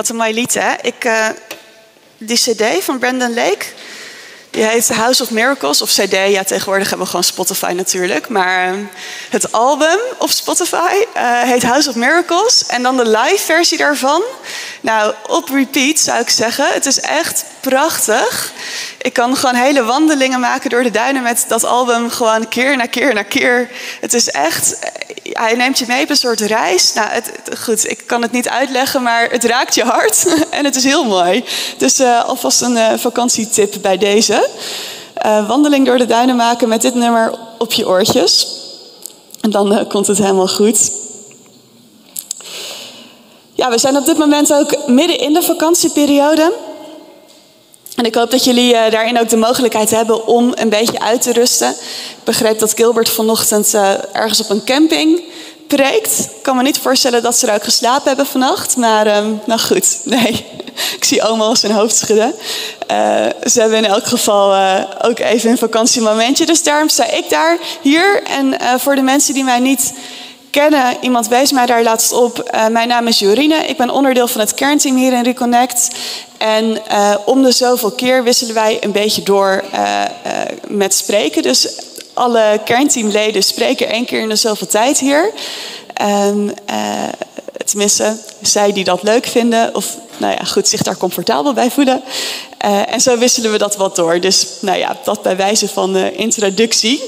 Wat een mooi lied, hè? Ik, uh, die cd van Brandon Lake, die heet House of Miracles, of cd. Ja, tegenwoordig hebben we gewoon Spotify natuurlijk. Maar uh, het album op Spotify uh, heet House of Miracles. En dan de live versie daarvan. Nou, op repeat zou ik zeggen. Het is echt prachtig. Ik kan gewoon hele wandelingen maken door de duinen met dat album. Gewoon keer na keer na keer. Het is echt... Hij neemt je mee op een soort reis. Nou, het, goed, ik kan het niet uitleggen, maar het raakt je hart. en het is heel mooi. Dus uh, alvast een uh, vakantietip bij deze. Uh, wandeling door de duinen maken met dit nummer op je oortjes. En dan komt het helemaal goed. Ja, we zijn op dit moment ook midden in de vakantieperiode. En ik hoop dat jullie uh, daarin ook de mogelijkheid hebben om een beetje uit te rusten. Ik begreep dat Gilbert vanochtend uh, ergens op een camping preekt. Ik kan me niet voorstellen dat ze er ook geslapen hebben vannacht. Maar um, nou goed, nee. ik zie oma al zijn hoofd schudden. Uh, ze hebben in elk geval ook even een vakantiemomentje. Dus daarom sta ik daar hier. En voor de mensen die mij niet kennen. Iemand wees mij daar laatst op. Uh, mijn naam is Jorine. Ik ben onderdeel van het kernteam hier in Reconnect. En uh, om de zoveel keer wisselen wij een beetje door uh, met spreken. Dus alle kernteamleden spreken één keer in de zoveel tijd hier. En, tenminste, zij die dat leuk vinden, of nou ja, goed, zich daar comfortabel bij voelen. en zo wisselen we dat wat door. Dus nou ja, dat bij wijze van introductie.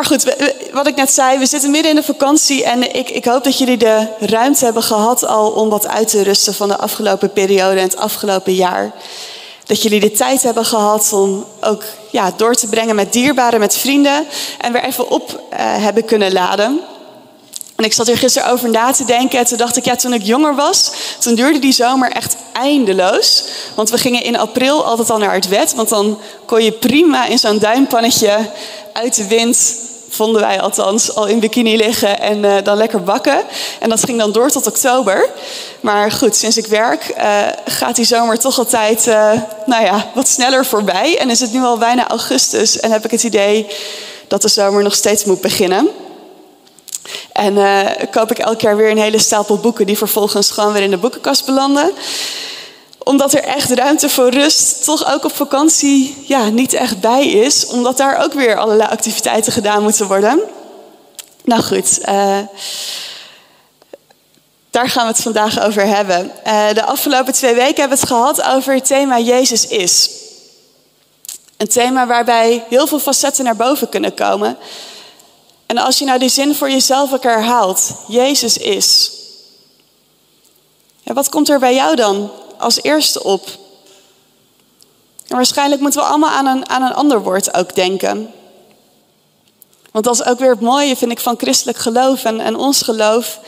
Maar goed, wat ik net zei, we zitten midden in de vakantie en ik, ik, hoop dat jullie de ruimte hebben gehad al om wat uit te rusten van de afgelopen periode en het afgelopen jaar. Dat jullie de tijd hebben gehad om ook ja, door te brengen met dierbaren, met vrienden en weer even op uh, hebben kunnen laden. En ik zat er gisteren over na te denken. En toen dacht ik, ja, toen ik jonger was, toen duurde die zomer echt eindeloos. Want we gingen in april altijd al naar het wet. Want dan kon je prima in zo'n duimpannetje uit de wind vonden wij althans, al in bikini liggen en uh, dan lekker bakken. En dat ging dan door tot oktober. Maar goed, sinds ik werk uh, gaat die zomer toch altijd uh, nou ja, wat sneller voorbij. En is het nu al bijna augustus en heb ik het idee dat de zomer nog steeds moet beginnen. En koop ik elk jaar weer een hele stapel boeken die vervolgens gewoon weer in de boekenkast belanden omdat er echt ruimte voor rust, toch ook op vakantie, ja, niet echt bij is. Omdat daar ook weer allerlei activiteiten gedaan moeten worden. Nou goed, uh, daar gaan we het vandaag over hebben. Uh, de afgelopen twee weken hebben we het gehad over het thema Jezus is. Een thema waarbij heel veel facetten naar boven kunnen komen. En als je nou die zin voor jezelf ook herhaalt, Jezus is. Wat komt er bij jou dan als eerste op. En waarschijnlijk moeten we allemaal aan een, aan een ander woord ook denken. Want dat is ook weer het mooie, vind ik, van christelijk geloof en, en ons geloof.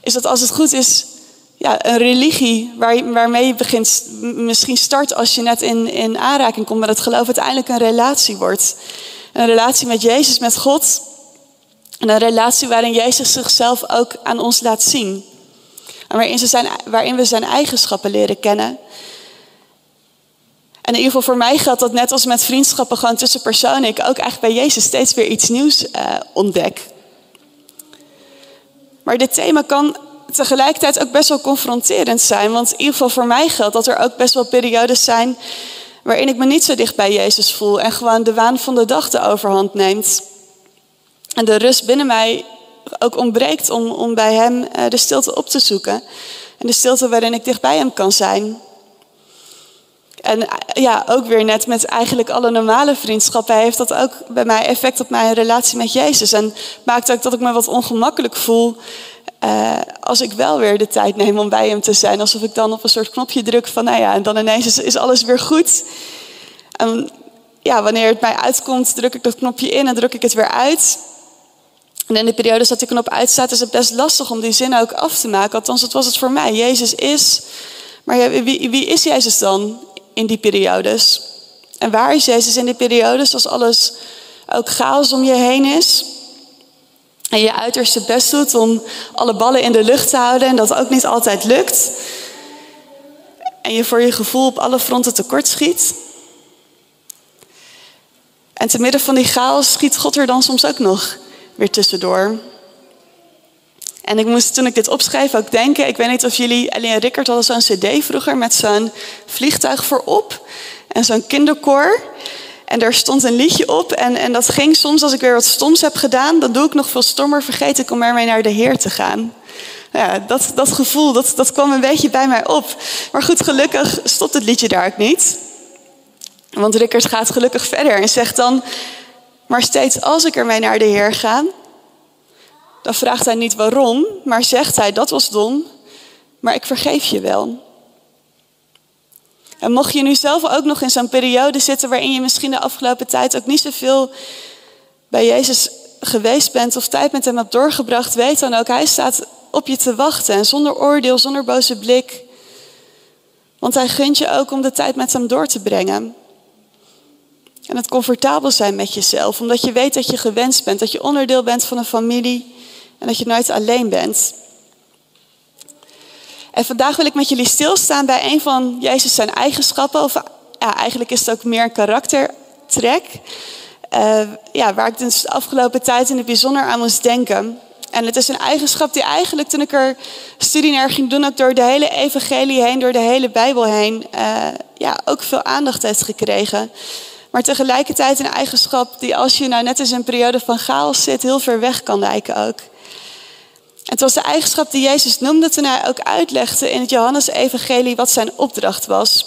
Is dat als het goed is, ja, een religie waar, waarmee je begint, misschien start als je net in, in aanraking komt met het geloof, uiteindelijk een relatie wordt. Een relatie met Jezus, met God. En een relatie waarin Jezus zichzelf ook aan ons laat zien. En waarin, waarin we zijn eigenschappen leren kennen. En in ieder geval voor mij geldt dat net als met vriendschappen gewoon tussen personen, ik ook eigenlijk bij Jezus steeds weer iets nieuws uh, ontdek. Maar dit thema kan tegelijkertijd ook best wel confronterend zijn. Want in ieder geval voor mij geldt dat er ook best wel periodes zijn waarin ik me niet zo dicht bij Jezus voel en gewoon de waan van de dag de overhand neemt. En de rust binnen mij ook ontbreekt om, om bij Hem uh, de stilte op te zoeken. En de stilte waarin ik dicht bij Hem kan zijn. En uh, ja, ook weer net met eigenlijk alle normale vriendschappen heeft dat ook bij mij effect op mijn relatie met Jezus. En maakt ook dat ik me wat ongemakkelijk voel uh, als ik wel weer de tijd neem om bij Hem te zijn. Alsof ik dan op een soort knopje druk van, nou ja, en dan ineens is, is alles weer goed. En ja, wanneer het mij uitkomt, druk ik dat knopje in en druk ik het weer uit. En in de periode dat die knop uitstaat, is het best lastig om die zin ook af te maken. Althans, dat was het voor mij. Jezus is. Maar wie, wie is Jezus dan in die periodes? En waar is Jezus in die periodes als alles ook chaos om je heen is? En je uiterste best doet om alle ballen in de lucht te houden en dat ook niet altijd lukt. En je voor je gevoel op alle fronten tekort schiet. En te midden van die chaos schiet God er dan soms ook nog weer tussendoor. En ik moest toen ik dit opschreef ook denken, ik weet niet of jullie, alleen Rickert hadden zo'n cd vroeger met zo'n vliegtuig voorop en zo'n kinderkoor. En daar stond een liedje op en, en dat ging soms als ik weer wat stoms heb gedaan, dan doe ik nog veel stommer, vergeet ik om ermee naar de Heer te gaan. Ja, dat, dat gevoel, dat, dat kwam een beetje bij mij op. Maar goed, gelukkig stopt het liedje daar ook niet. Want Rickert gaat gelukkig verder en zegt dan, maar steeds als ik ermee naar de Heer ga, dan vraagt hij niet waarom, maar zegt hij, dat was dom, maar ik vergeef je wel. En mocht je nu zelf ook nog in zo'n periode zitten waarin je misschien de afgelopen tijd ook niet zoveel bij Jezus geweest bent of tijd met hem hebt doorgebracht, weet dan ook, hij staat op je te wachten en zonder oordeel, zonder boze blik. Want hij gunt je ook om de tijd met hem door te brengen. En het comfortabel zijn met jezelf, omdat je weet dat je gewenst bent, dat je onderdeel bent van een familie en dat je nooit alleen bent. En vandaag wil ik met jullie stilstaan bij een van Jezus zijn eigenschappen, of ja, eigenlijk is het ook meer een karaktertrek, uh, ja, waar ik dus de afgelopen tijd in het bijzonder aan moest denken. En het is een eigenschap die eigenlijk toen ik er studie naar ging doen, ook door de hele evangelie heen, door de hele Bijbel heen, uh, ja, ook veel aandacht heeft gekregen. Maar tegelijkertijd een eigenschap die als je nou net eens een periode van chaos zit, heel ver weg kan lijken ook. Het was de eigenschap die Jezus noemde toen hij ook uitlegde in het Johannes-evangelie wat zijn opdracht was.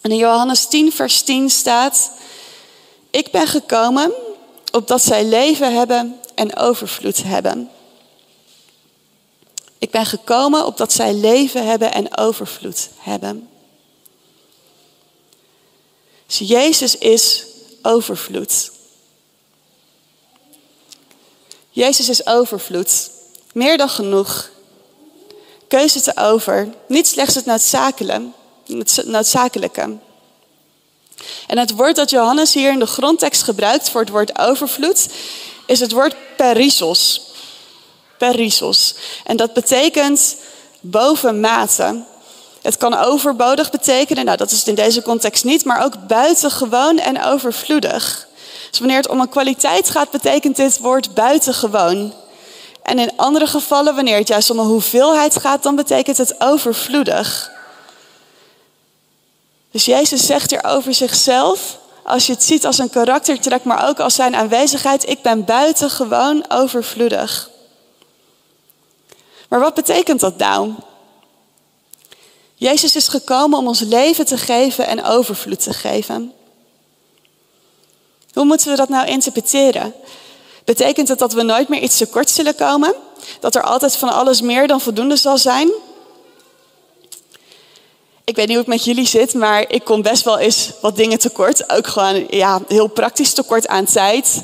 En in Johannes 10, vers 10 staat: Ik ben gekomen opdat zij leven hebben en overvloed hebben. Ik ben gekomen opdat zij leven hebben en overvloed hebben. Dus Jezus is overvloed. Jezus is overvloed. Meer dan genoeg. Keuze te over. Niet slechts het noodzakelijke. En het woord dat Johannes hier in de grondtekst gebruikt voor het woord overvloed, is het woord perisos. Perisos. En dat betekent bovenmate. Het kan overbodig betekenen, nou dat is het in deze context niet, maar ook buitengewoon en overvloedig. Dus wanneer het om een kwaliteit gaat, betekent dit woord buitengewoon. En in andere gevallen, wanneer het juist om een hoeveelheid gaat, dan betekent het overvloedig. Dus Jezus zegt hier over zichzelf, als je het ziet als een karaktertrek, maar ook als zijn aanwezigheid, ik ben buitengewoon overvloedig. Maar wat betekent dat nou? Jezus is gekomen om ons leven te geven en overvloed te geven. Hoe moeten we dat nou interpreteren? Betekent het dat we nooit meer iets tekort zullen komen? Dat er altijd van alles meer dan voldoende zal zijn? Ik weet niet hoe het met jullie zit, maar ik kom best wel eens wat dingen tekort. Ook gewoon ja, heel praktisch tekort aan tijd,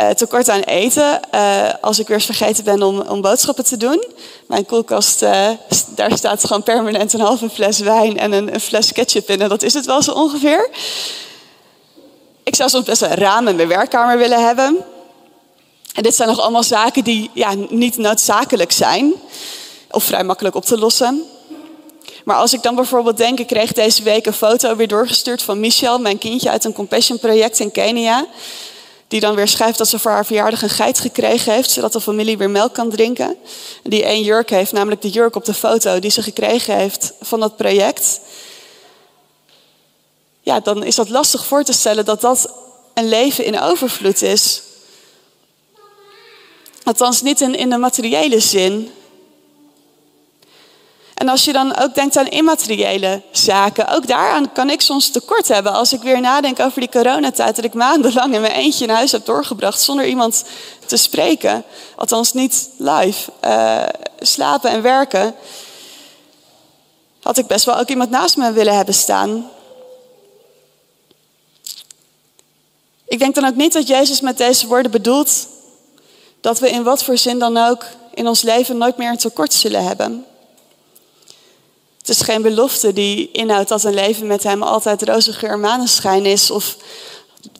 uh, tekort aan eten. Uh, als ik weer eens vergeten ben om, om boodschappen te doen. Mijn koelkast, uh, daar staat gewoon permanent een halve fles wijn en een, een, fles ketchup in. En dat is het wel zo ongeveer. Ik zou soms best een raam in mijn werkkamer willen hebben. En dit zijn nog allemaal zaken die ja, niet noodzakelijk zijn. Of vrij makkelijk op te lossen. Maar als ik dan bijvoorbeeld denk, ik kreeg deze week een foto weer doorgestuurd van Michelle, mijn kindje uit een Compassion project in Kenia. Die dan weer schrijft dat ze voor haar verjaardag een geit gekregen heeft, zodat de familie weer melk kan drinken. Die één jurk heeft, namelijk de jurk op de foto die ze gekregen heeft van dat project. Ja, dan is dat lastig voor te stellen dat dat een leven in overvloed is. Althans niet in, in de materiële zin. En als je dan ook denkt aan immateriële zaken, ook daaraan kan ik soms tekort hebben. Als ik weer nadenk over die coronatijd, dat ik maandenlang in mijn eentje in huis heb doorgebracht zonder iemand te spreken. Althans niet live. Uh, slapen en werken. Had ik best wel ook iemand naast me willen hebben staan. Ik denk dan ook niet dat Jezus met deze woorden bedoelt dat we in wat voor zin dan ook in ons leven nooit meer een tekort zullen hebben. Het is geen belofte die inhoudt dat een leven met hem altijd roze geur maneschijn is. Of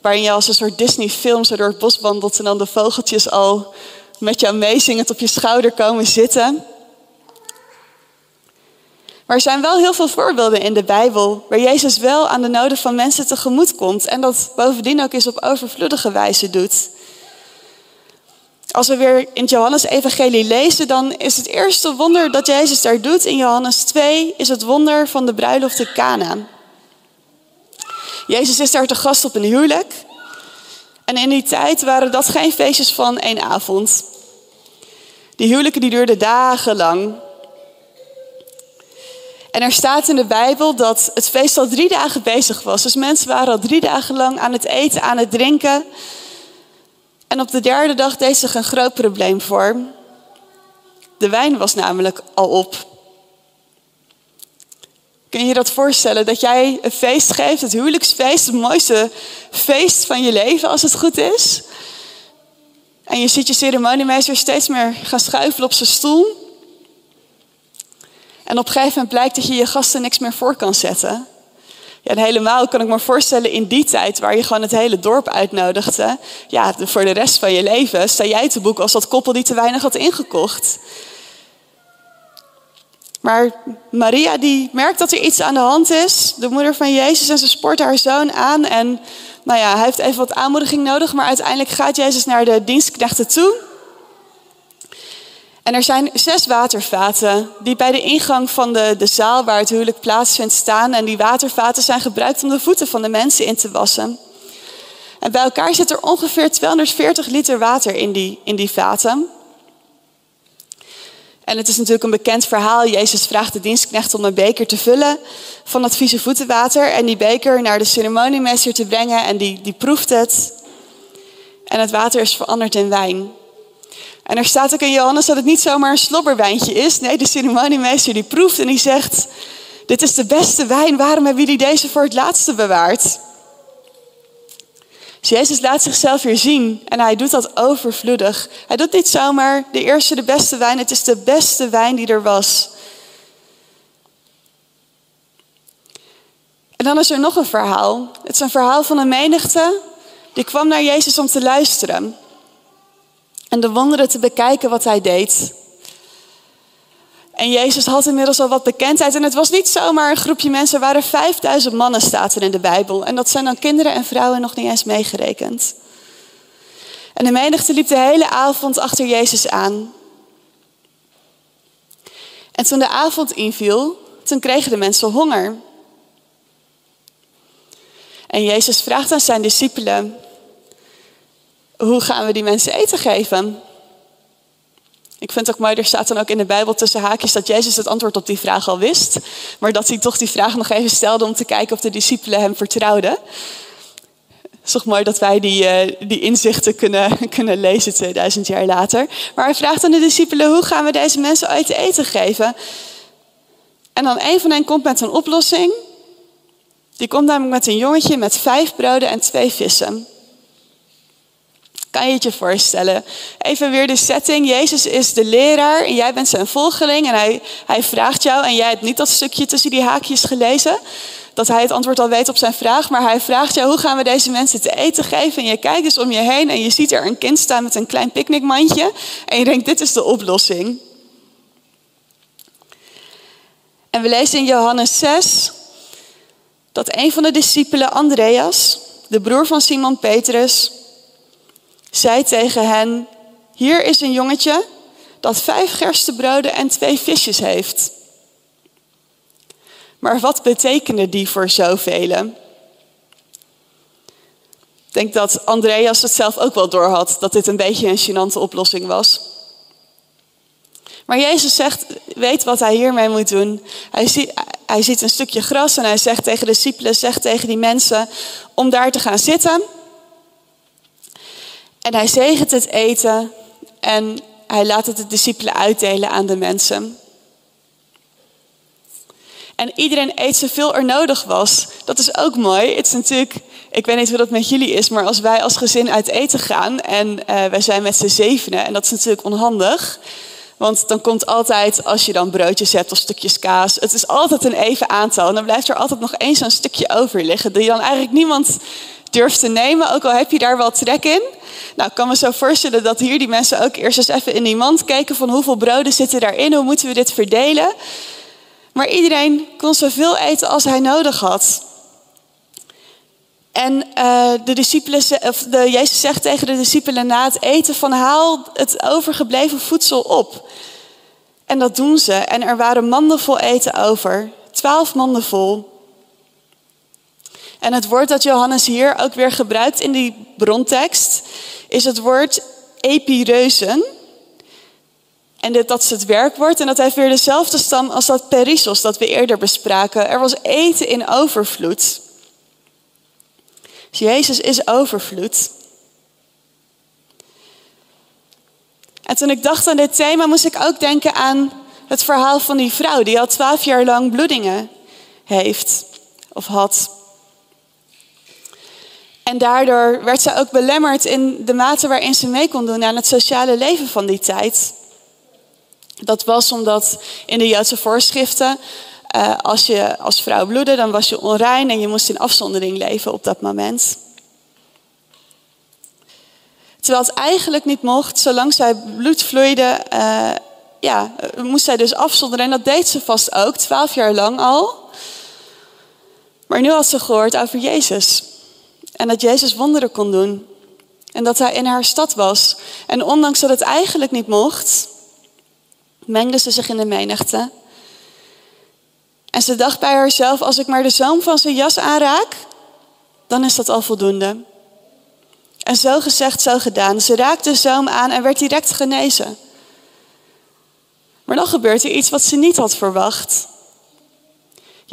waarin je als een soort Disney-film zo door het bos wandelt en dan de vogeltjes al met jou meezingend op je schouder komen zitten. Maar er zijn wel heel veel voorbeelden in de Bijbel waar Jezus wel aan de noden van mensen tegemoet komt en dat bovendien ook eens op overvloedige wijze doet. Als we weer in het Johannes-evangelie lezen, dan is het eerste wonder dat Jezus daar doet in Johannes 2, is het wonder van de bruiloft in Cana. Jezus is daar te gast op een huwelijk. En in die tijd waren dat geen feestjes van één avond. Die huwelijken die duurden dagenlang. En er staat in de Bijbel dat het feest al drie dagen bezig was. Dus mensen waren al drie dagen lang aan het eten, aan het drinken. En op de derde dag deed zich een groot probleem voor. De wijn was namelijk al op. Kun je je dat voorstellen? Dat jij een feest geeft, het huwelijksfeest, het mooiste feest van je leven als het goed is. En je ziet je ceremoniemeester steeds meer gaan schuifelen op zijn stoel. En op een gegeven moment blijkt dat je je gasten niks meer voor kan zetten. Ja, en helemaal kan ik me voorstellen in die tijd waar je gewoon het hele dorp uitnodigde. Ja, voor de rest van je leven sta jij te boeken als dat koppel die te weinig had ingekocht. Maar Maria die merkt dat er iets aan de hand is. De moeder van Jezus en ze sport haar zoon aan. En nou ja, hij heeft even wat aanmoediging nodig. Maar uiteindelijk gaat Jezus naar de dienstknechten toe. En er zijn zes watervaten die bij de ingang van de, de zaal waar het huwelijk plaatsvindt staan. En die watervaten zijn gebruikt om de voeten van de mensen in te wassen. En bij elkaar zit er ongeveer 240 liter water in die, in die vaten. En het is natuurlijk een bekend verhaal. Jezus vraagt de dienstknecht om een beker te vullen van dat vieze voetenwater. En die beker naar de ceremoniemeester te brengen. En die, die proeft het. En het water is veranderd in wijn. En er staat ook in Johannes dat het niet zomaar een slobberwijntje is. Nee, de ceremoniemeester die proeft en die zegt... Dit is de beste wijn, waarom hebben jullie deze voor het laatste bewaard? Dus Jezus laat zichzelf weer zien en hij doet dat overvloedig. Hij doet niet zomaar de eerste, de beste wijn. Het is de beste wijn die er was. En dan is er nog een verhaal. Het is een verhaal van een menigte die kwam naar Jezus om te luisteren. En de wonderen te bekijken wat hij deed. En Jezus had inmiddels al wat bekendheid. En het was niet zomaar een groepje mensen. Er waren 5000 mannen, staat er in de Bijbel. En dat zijn dan kinderen en vrouwen nog niet eens meegerekend. En de menigte liep de hele avond achter Jezus aan. En toen de avond inviel, toen kregen de mensen honger. En Jezus vraagt aan zijn discipelen: Hoe gaan we die mensen eten geven? Ik vind het ook mooi, er staat dan ook in de Bijbel tussen haakjes dat Jezus het antwoord op die vraag al wist. Maar dat hij toch die vraag nog even stelde om te kijken of de discipelen hem vertrouwden. Het is toch mooi dat wij die, uh, die inzichten kunnen, kunnen lezen 2000 jaar later. Maar hij vraagt aan de discipelen, hoe gaan we deze mensen uit te eten geven? En dan een van hen komt met een oplossing. Die komt namelijk met een jongetje met vijf broden en twee vissen. Kan je het je voorstellen? Even weer de setting. Jezus is de leraar en jij bent zijn volgeling. En hij, hij vraagt jou, en jij hebt niet dat stukje tussen die haakjes gelezen. Dat hij het antwoord al weet op zijn vraag. Maar hij vraagt jou, hoe gaan we deze mensen te eten geven? En je kijkt dus om je heen en je ziet er een kind staan met een klein picknickmandje. En je denkt, dit is de oplossing. En we lezen in Johannes 6 dat een van de discipelen, Andreas, de broer van Simon Petrus zei tegen hen: Hier is een jongetje dat vijf gerstebroden en twee visjes heeft. Maar wat betekende die voor zoveel? Ik denk dat Andreas het zelf ook wel doorhad dat dit een beetje een gênante oplossing was. Maar Jezus zegt, weet wat hij hiermee moet doen. Hij ziet, hij ziet een stukje gras en hij zegt tegen de discipelen, zegt tegen die mensen om daar te gaan zitten. En hij zegent het eten en hij laat het de discipelen uitdelen aan de mensen. En iedereen eet zoveel er nodig was. Dat is ook mooi. Het is natuurlijk, ik weet niet hoe dat met jullie is, maar als wij als gezin uit eten gaan en uh, wij zijn met z'n zevenen, en dat is natuurlijk onhandig. Want dan komt altijd, als je dan broodjes hebt of stukjes kaas, het is altijd een even aantal. En dan blijft er altijd nog één zo'n stukje over liggen, die dan eigenlijk niemand durft te nemen, ook al heb je daar wel trek in. Nou, ik kan me zo voorstellen dat hier die mensen ook eerst eens even in die mand keken van hoeveel broden zitten daarin, hoe moeten we dit verdelen. Maar iedereen kon zoveel eten als hij nodig had. En uh, de discipelen, of de, Jezus zegt tegen de discipelen na het eten van haal het overgebleven voedsel op. En dat doen ze. En er waren manden vol eten over. Twaalf manden vol. En het woord dat Johannes hier ook weer gebruikt in die brontekst is het woord epireuzen. En dat is het werkwoord en dat heeft weer dezelfde stam als dat perisos dat we eerder bespraken. Er was eten in overvloed. Dus Jezus is overvloed. En toen ik dacht aan dit thema, moest ik ook denken aan het verhaal van die vrouw die al twaalf jaar lang bloedingen heeft of had. En daardoor werd ze ook belemmerd in de mate waarin ze mee kon doen aan het sociale leven van die tijd. Dat was omdat in de Joodse voorschriften, uh, als je als vrouw bloedde, dan was je onrein en je moest in afzondering leven op dat moment. Terwijl het eigenlijk niet mocht, zolang zij bloed vloeide, uh, ja, moest zij dus afzonderen. En dat deed ze vast ook, twaalf jaar lang al. Maar nu had ze gehoord over Jezus. En dat Jezus wonderen kon doen. En dat hij in haar stad was. En ondanks dat het eigenlijk niet mocht, mengde ze zich in de menigte. En ze dacht bij haarzelf, als ik maar de zoom van zijn jas aanraak, dan is dat al voldoende. En zo gezegd, zo gedaan. Ze raakte de zoom aan en werd direct genezen. Maar dan gebeurt er iets wat ze niet had verwacht.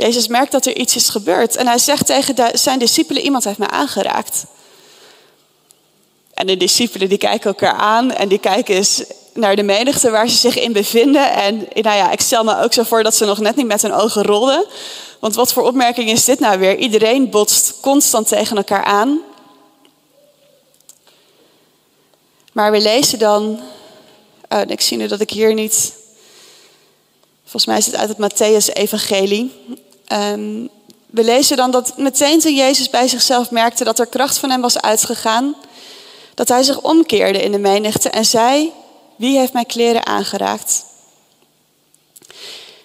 Jezus merkt dat er iets is gebeurd en hij zegt tegen zijn discipelen, iemand heeft mij aangeraakt. En de discipelen die kijken elkaar aan en die kijken eens naar de menigte waar ze zich in bevinden. En nou ja, ik stel me ook zo voor dat ze nog net niet met hun ogen rollen. Want wat voor opmerking is dit nou weer? Iedereen botst constant tegen elkaar aan. Maar we lezen dan. Oh, ik zie nu dat ik hier niet. Volgens mij is het uit het Matthäus-evangelie. Um, we lezen dan dat meteen toen Jezus bij zichzelf merkte dat er kracht van hem was uitgegaan, dat hij zich omkeerde in de menigte en zei: Wie heeft mijn kleren aangeraakt?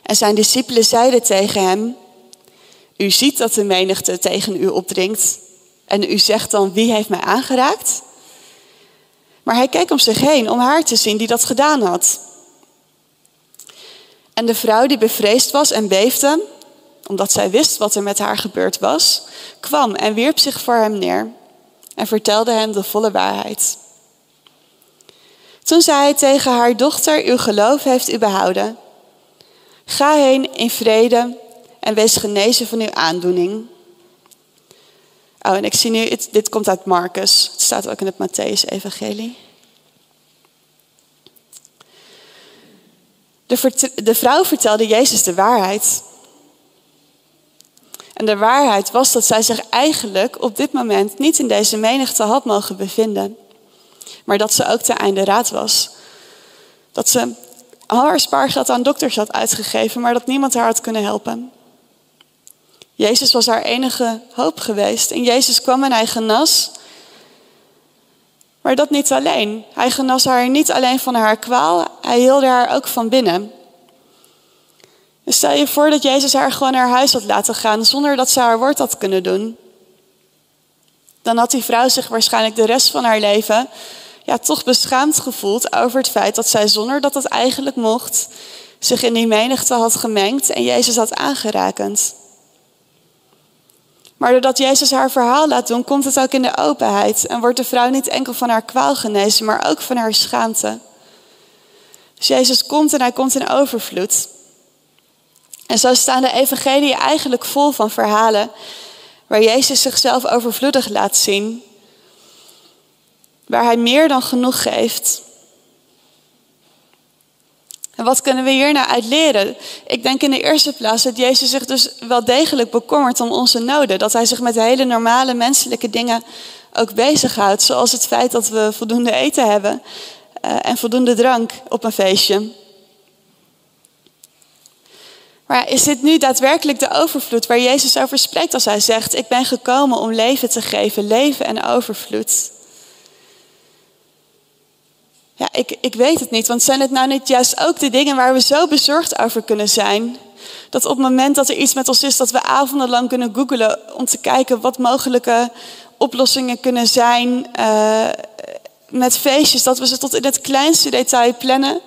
En zijn discipelen zeiden tegen hem: U ziet dat de menigte tegen u opdringt en u zegt dan: Wie heeft mij aangeraakt? Maar hij keek om zich heen om haar te zien die dat gedaan had. En de vrouw die bevreesd was en beefde, omdat zij wist wat er met haar gebeurd was, kwam en wierp zich voor hem neer en vertelde hem de volle waarheid. Toen zei hij tegen haar dochter, uw geloof heeft u behouden. Ga heen in vrede en wees genezen van uw aandoening. Oh, en ik zie nu, dit komt uit Marcus. Het staat ook in het Matthäus-evangelie. De, de vrouw vertelde Jezus de waarheid. En de waarheid was dat zij zich eigenlijk op dit moment niet in deze menigte had mogen bevinden. Maar dat ze ook te einde raad was. Dat ze al haar spaargeld aan dokters had uitgegeven, maar dat niemand haar had kunnen helpen. Jezus was haar enige hoop geweest. En Jezus kwam en hij genas. Maar dat niet alleen. Hij genas haar niet alleen van haar kwaal, hij hielde haar ook van binnen. Dus stel je voor dat Jezus haar gewoon naar huis had laten gaan zonder dat ze haar woord had kunnen doen. Dan had die vrouw zich waarschijnlijk de rest van haar leven ja, toch beschaamd gevoeld over het feit dat zij zonder dat het eigenlijk mocht zich in die menigte had gemengd en Jezus had aangerakend. Maar doordat Jezus haar verhaal laat doen, komt het ook in de openheid en wordt de vrouw niet enkel van haar kwaal genezen, maar ook van haar schaamte. Dus Jezus komt en hij komt in overvloed. En zo staan de evangelieën eigenlijk vol van verhalen waar Jezus zichzelf overvloedig laat zien. Waar hij meer dan genoeg geeft. En wat kunnen we hier nou uit leren? Ik denk in de eerste plaats dat Jezus zich dus wel degelijk bekommert om onze noden. Dat hij zich met hele normale menselijke dingen ook bezighoudt. Zoals het feit dat we voldoende eten hebben uh, en voldoende drank op een feestje. Maar is dit nu daadwerkelijk de overvloed waar Jezus over spreekt als hij zegt, ik ben gekomen om leven te geven, leven en overvloed? Ja, ik, ik weet het niet, want zijn het nou niet juist ook de dingen waar we zo bezorgd over kunnen zijn? Dat op het moment dat er iets met ons is, dat we avondenlang kunnen googelen om te kijken wat mogelijke oplossingen kunnen zijn uh, met feestjes. Dat we ze tot in het kleinste detail plannen.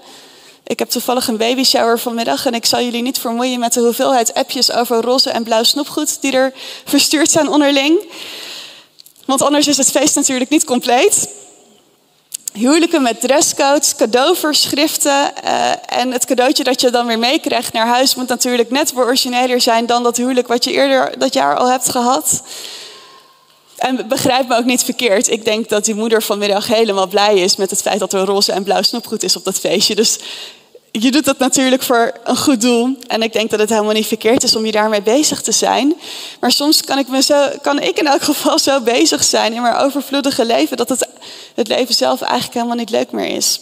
Ik heb toevallig een baby shower vanmiddag en ik zal jullie niet vermoeien met de hoeveelheid appjes over roze en blauw snoepgoed die er verstuurd zijn onderling. Want anders is het feest natuurlijk niet compleet. Huwelijken met dresscodes, cadeauverschriften uh, en het cadeautje dat je dan weer meekrijgt naar huis moet natuurlijk net weer origineler zijn dan dat huwelijk wat je eerder dat jaar al hebt gehad. En begrijp me ook niet verkeerd. Ik denk dat die moeder vanmiddag helemaal blij is met het feit dat er roze en blauw snoepgoed is op dat feestje. Dus je doet dat natuurlijk voor een goed doel. En ik denk dat het helemaal niet verkeerd is om je daarmee bezig te zijn. Maar soms kan ik, me kan ik in elk geval zo bezig zijn in mijn overvloedige leven dat het, het leven zelf eigenlijk helemaal niet leuk meer is.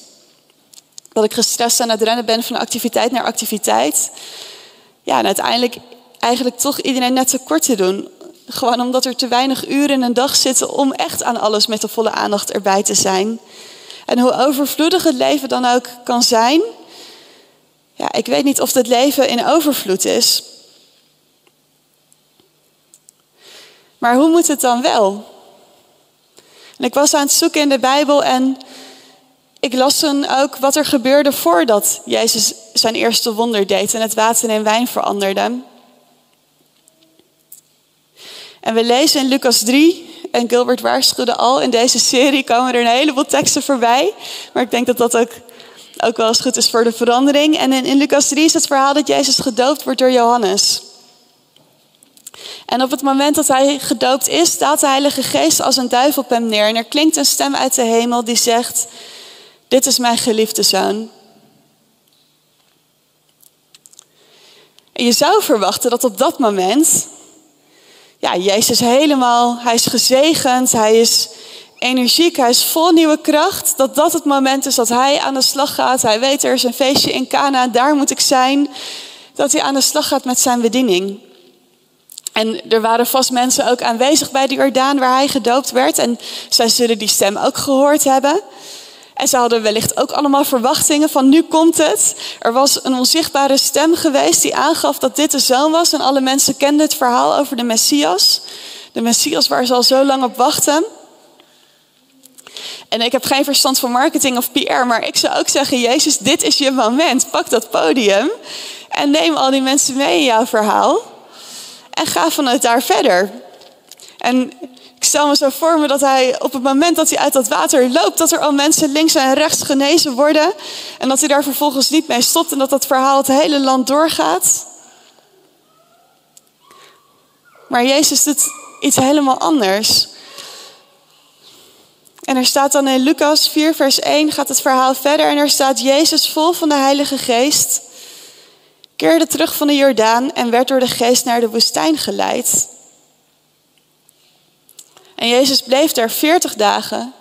Dat ik gestrest aan het rennen ben van activiteit naar activiteit. Ja, en uiteindelijk eigenlijk toch iedereen net te kort te doen. Gewoon omdat er te weinig uren in een dag zitten om echt aan alles met de volle aandacht erbij te zijn. En hoe overvloedig het leven dan ook kan zijn, ja, ik weet niet of het leven in overvloed is. Maar hoe moet het dan wel? En ik was aan het zoeken in de Bijbel en ik las toen ook wat er gebeurde voordat Jezus zijn eerste wonder deed en het water in wijn veranderde. En we lezen in Lucas 3, en Gilbert waarschuwde al, in deze serie komen er een heleboel teksten voorbij. Maar ik denk dat dat ook ook wel eens goed is voor de verandering. En in, Lucas 3 is het verhaal dat Jezus gedoopt wordt door Johannes. En op het moment dat hij gedoopt is, daalt de Heilige Geest als een duivel op hem neer. En er klinkt een stem uit de hemel die zegt: Dit is mijn geliefde zoon. En je zou verwachten dat op dat moment, ja, Jezus helemaal, hij is gezegend, hij is energiek, hij is vol nieuwe kracht. Dat dat het moment is dat hij aan de slag gaat. Hij weet er is een feestje in Cana, daar moet ik zijn. Dat hij aan de slag gaat met zijn bediening. En er waren vast mensen ook aanwezig bij de Jordaan waar hij gedoopt werd. En zij zullen die stem ook gehoord hebben. En ze hadden wellicht ook allemaal verwachtingen van nu komt het. Er was een onzichtbare stem geweest die aangaf dat dit de zoon was. En alle mensen kenden het verhaal over de Messias. De Messias waar ze al zo lang op wachten. En ik heb geen verstand van marketing of PR, maar ik zou ook zeggen: Jezus, dit is je moment. Pak dat podium en neem al die mensen mee in jouw verhaal. En ga vanuit daar verder. En ik stel me zo voor me dat hij op het moment dat hij uit dat water loopt, dat er al mensen links en rechts genezen worden. En dat hij daar vervolgens niet mee stopt en dat dat verhaal het hele land doorgaat. Maar Jezus doet iets helemaal anders. En er staat dan in Lucas 4, vers 1 gaat het verhaal verder. En er staat Jezus vol van de Heilige Geest. Keerde terug van de Jordaan en werd door de Geest naar de woestijn geleid. En Jezus bleef daar 40 dagen.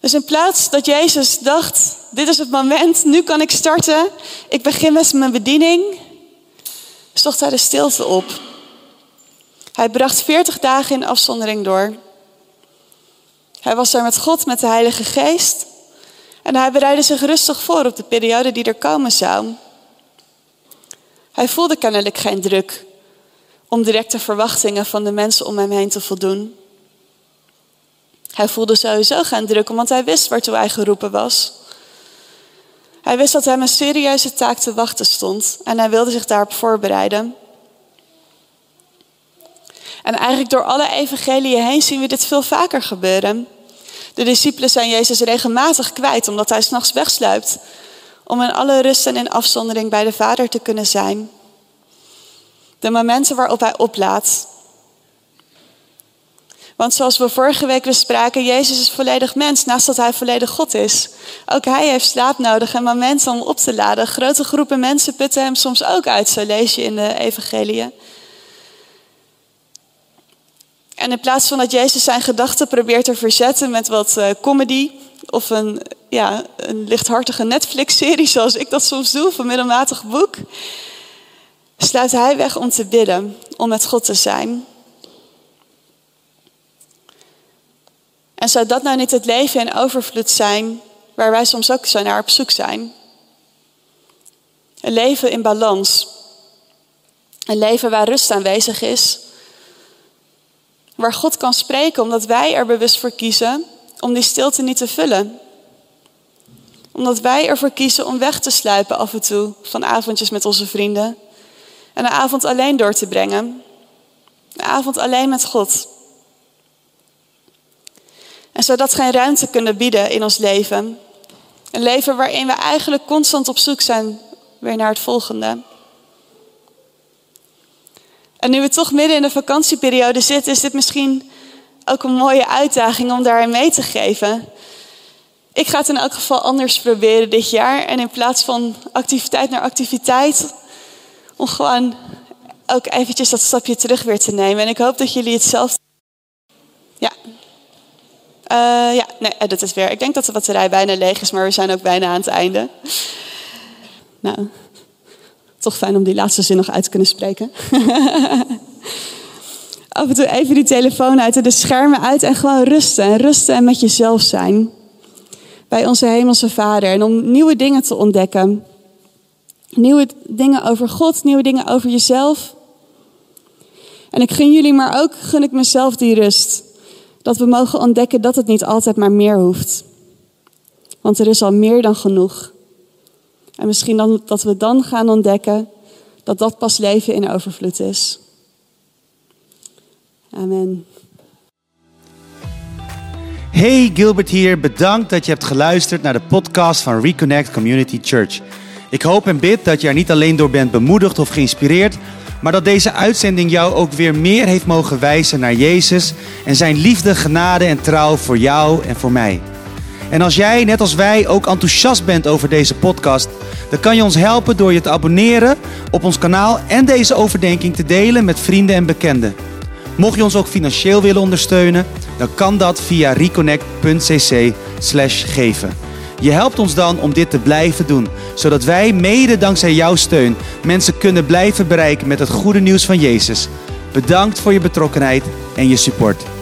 Dus in plaats dat Jezus dacht, dit is het moment, nu kan ik starten, ik begin met mijn bediening, zocht hij de stilte op. Hij bracht 40 dagen in afzondering door. Hij was daar met God, met de Heilige Geest. En hij bereidde zich rustig voor op de periode die er komen zou. Hij voelde kennelijk geen druk om directe verwachtingen van de mensen om hem heen te voldoen. Hij voelde sowieso geen druk, want hij wist waartoe hij geroepen was. Hij wist dat hem een serieuze taak te wachten stond en hij wilde zich daarop voorbereiden. En eigenlijk door alle evangeliën heen zien we dit veel vaker gebeuren. De discipelen zijn Jezus regelmatig kwijt omdat hij s'nachts wegsluipt. Om in alle rust en in afzondering bij de Vader te kunnen zijn. De momenten waarop hij oplaat. Want zoals we vorige week bespraken, Jezus is volledig mens, naast dat hij volledig God is. Ook hij heeft slaap nodig en momenten om op te laden. Grote groepen mensen putten hem soms ook uit, zo lees je in de evangeliën. En in plaats van dat Jezus zijn gedachten probeert te verzetten met wat uh, comedy of een, ja, een lichthartige Netflix-serie, zoals ik dat soms doe, of een middelmatig boek, sluit hij weg om te bidden, om met God te zijn. En zou dat nou niet het leven in overvloed zijn, waar wij soms ook zo naar op zoek zijn? Een leven in balans. Een leven waar rust aanwezig is. Waar God kan spreken omdat wij er bewust voor kiezen om die stilte niet te vullen. Omdat wij ervoor kiezen om weg te sluipen af en toe van avondjes met onze vrienden. En een avond alleen door te brengen. Een avond alleen met God. En zodat geen ruimte kunnen bieden in ons leven. Een leven waarin we eigenlijk constant op zoek zijn weer naar het volgende. En nu we toch midden in de vakantieperiode zitten, is dit misschien ook een mooie uitdaging om daarin mee te geven. Ik ga het in elk geval anders proberen dit jaar. En in plaats van activiteit naar activiteit, om gewoon ook eventjes dat stapje terug weer te nemen. En ik hoop dat jullie hetzelfde. Ja. Uh, ja, nee, dat is weer. Ik denk dat de batterij bijna leeg is, maar we zijn ook bijna aan het einde. Nou, toch fijn om die laatste zin nog uit te kunnen spreken. Af en toe even die telefoon uit en de schermen uit en gewoon rusten. En rusten en met jezelf zijn. Bij onze Hemelse Vader. En om nieuwe dingen te ontdekken. Nieuwe dingen over God, nieuwe dingen over jezelf. En ik gun jullie, maar ook gun ik mezelf die rust. Dat we mogen ontdekken dat het niet altijd maar meer hoeft. Want er is al meer dan genoeg. En misschien dan, dat we dan gaan ontdekken dat dat pas leven in overvloed is. Amen. Hey, Gilbert hier. Bedankt dat je hebt geluisterd naar de podcast van Reconnect Community Church. Ik hoop en bid dat je er niet alleen door bent bemoedigd of geïnspireerd, maar dat deze uitzending jou ook weer meer heeft mogen wijzen naar Jezus en zijn liefde, genade en trouw voor jou en voor mij. En als jij, net als wij, ook enthousiast bent over deze podcast, dan kan je ons helpen door je te abonneren op ons kanaal en deze overdenking te delen met vrienden en bekenden. Mocht je ons ook financieel willen ondersteunen, dan kan dat via reconnect.cc/geven. Je helpt ons dan om dit te blijven doen, zodat wij mede dankzij jouw steun mensen kunnen blijven bereiken met het goede nieuws van Jezus. Bedankt voor je betrokkenheid en je support.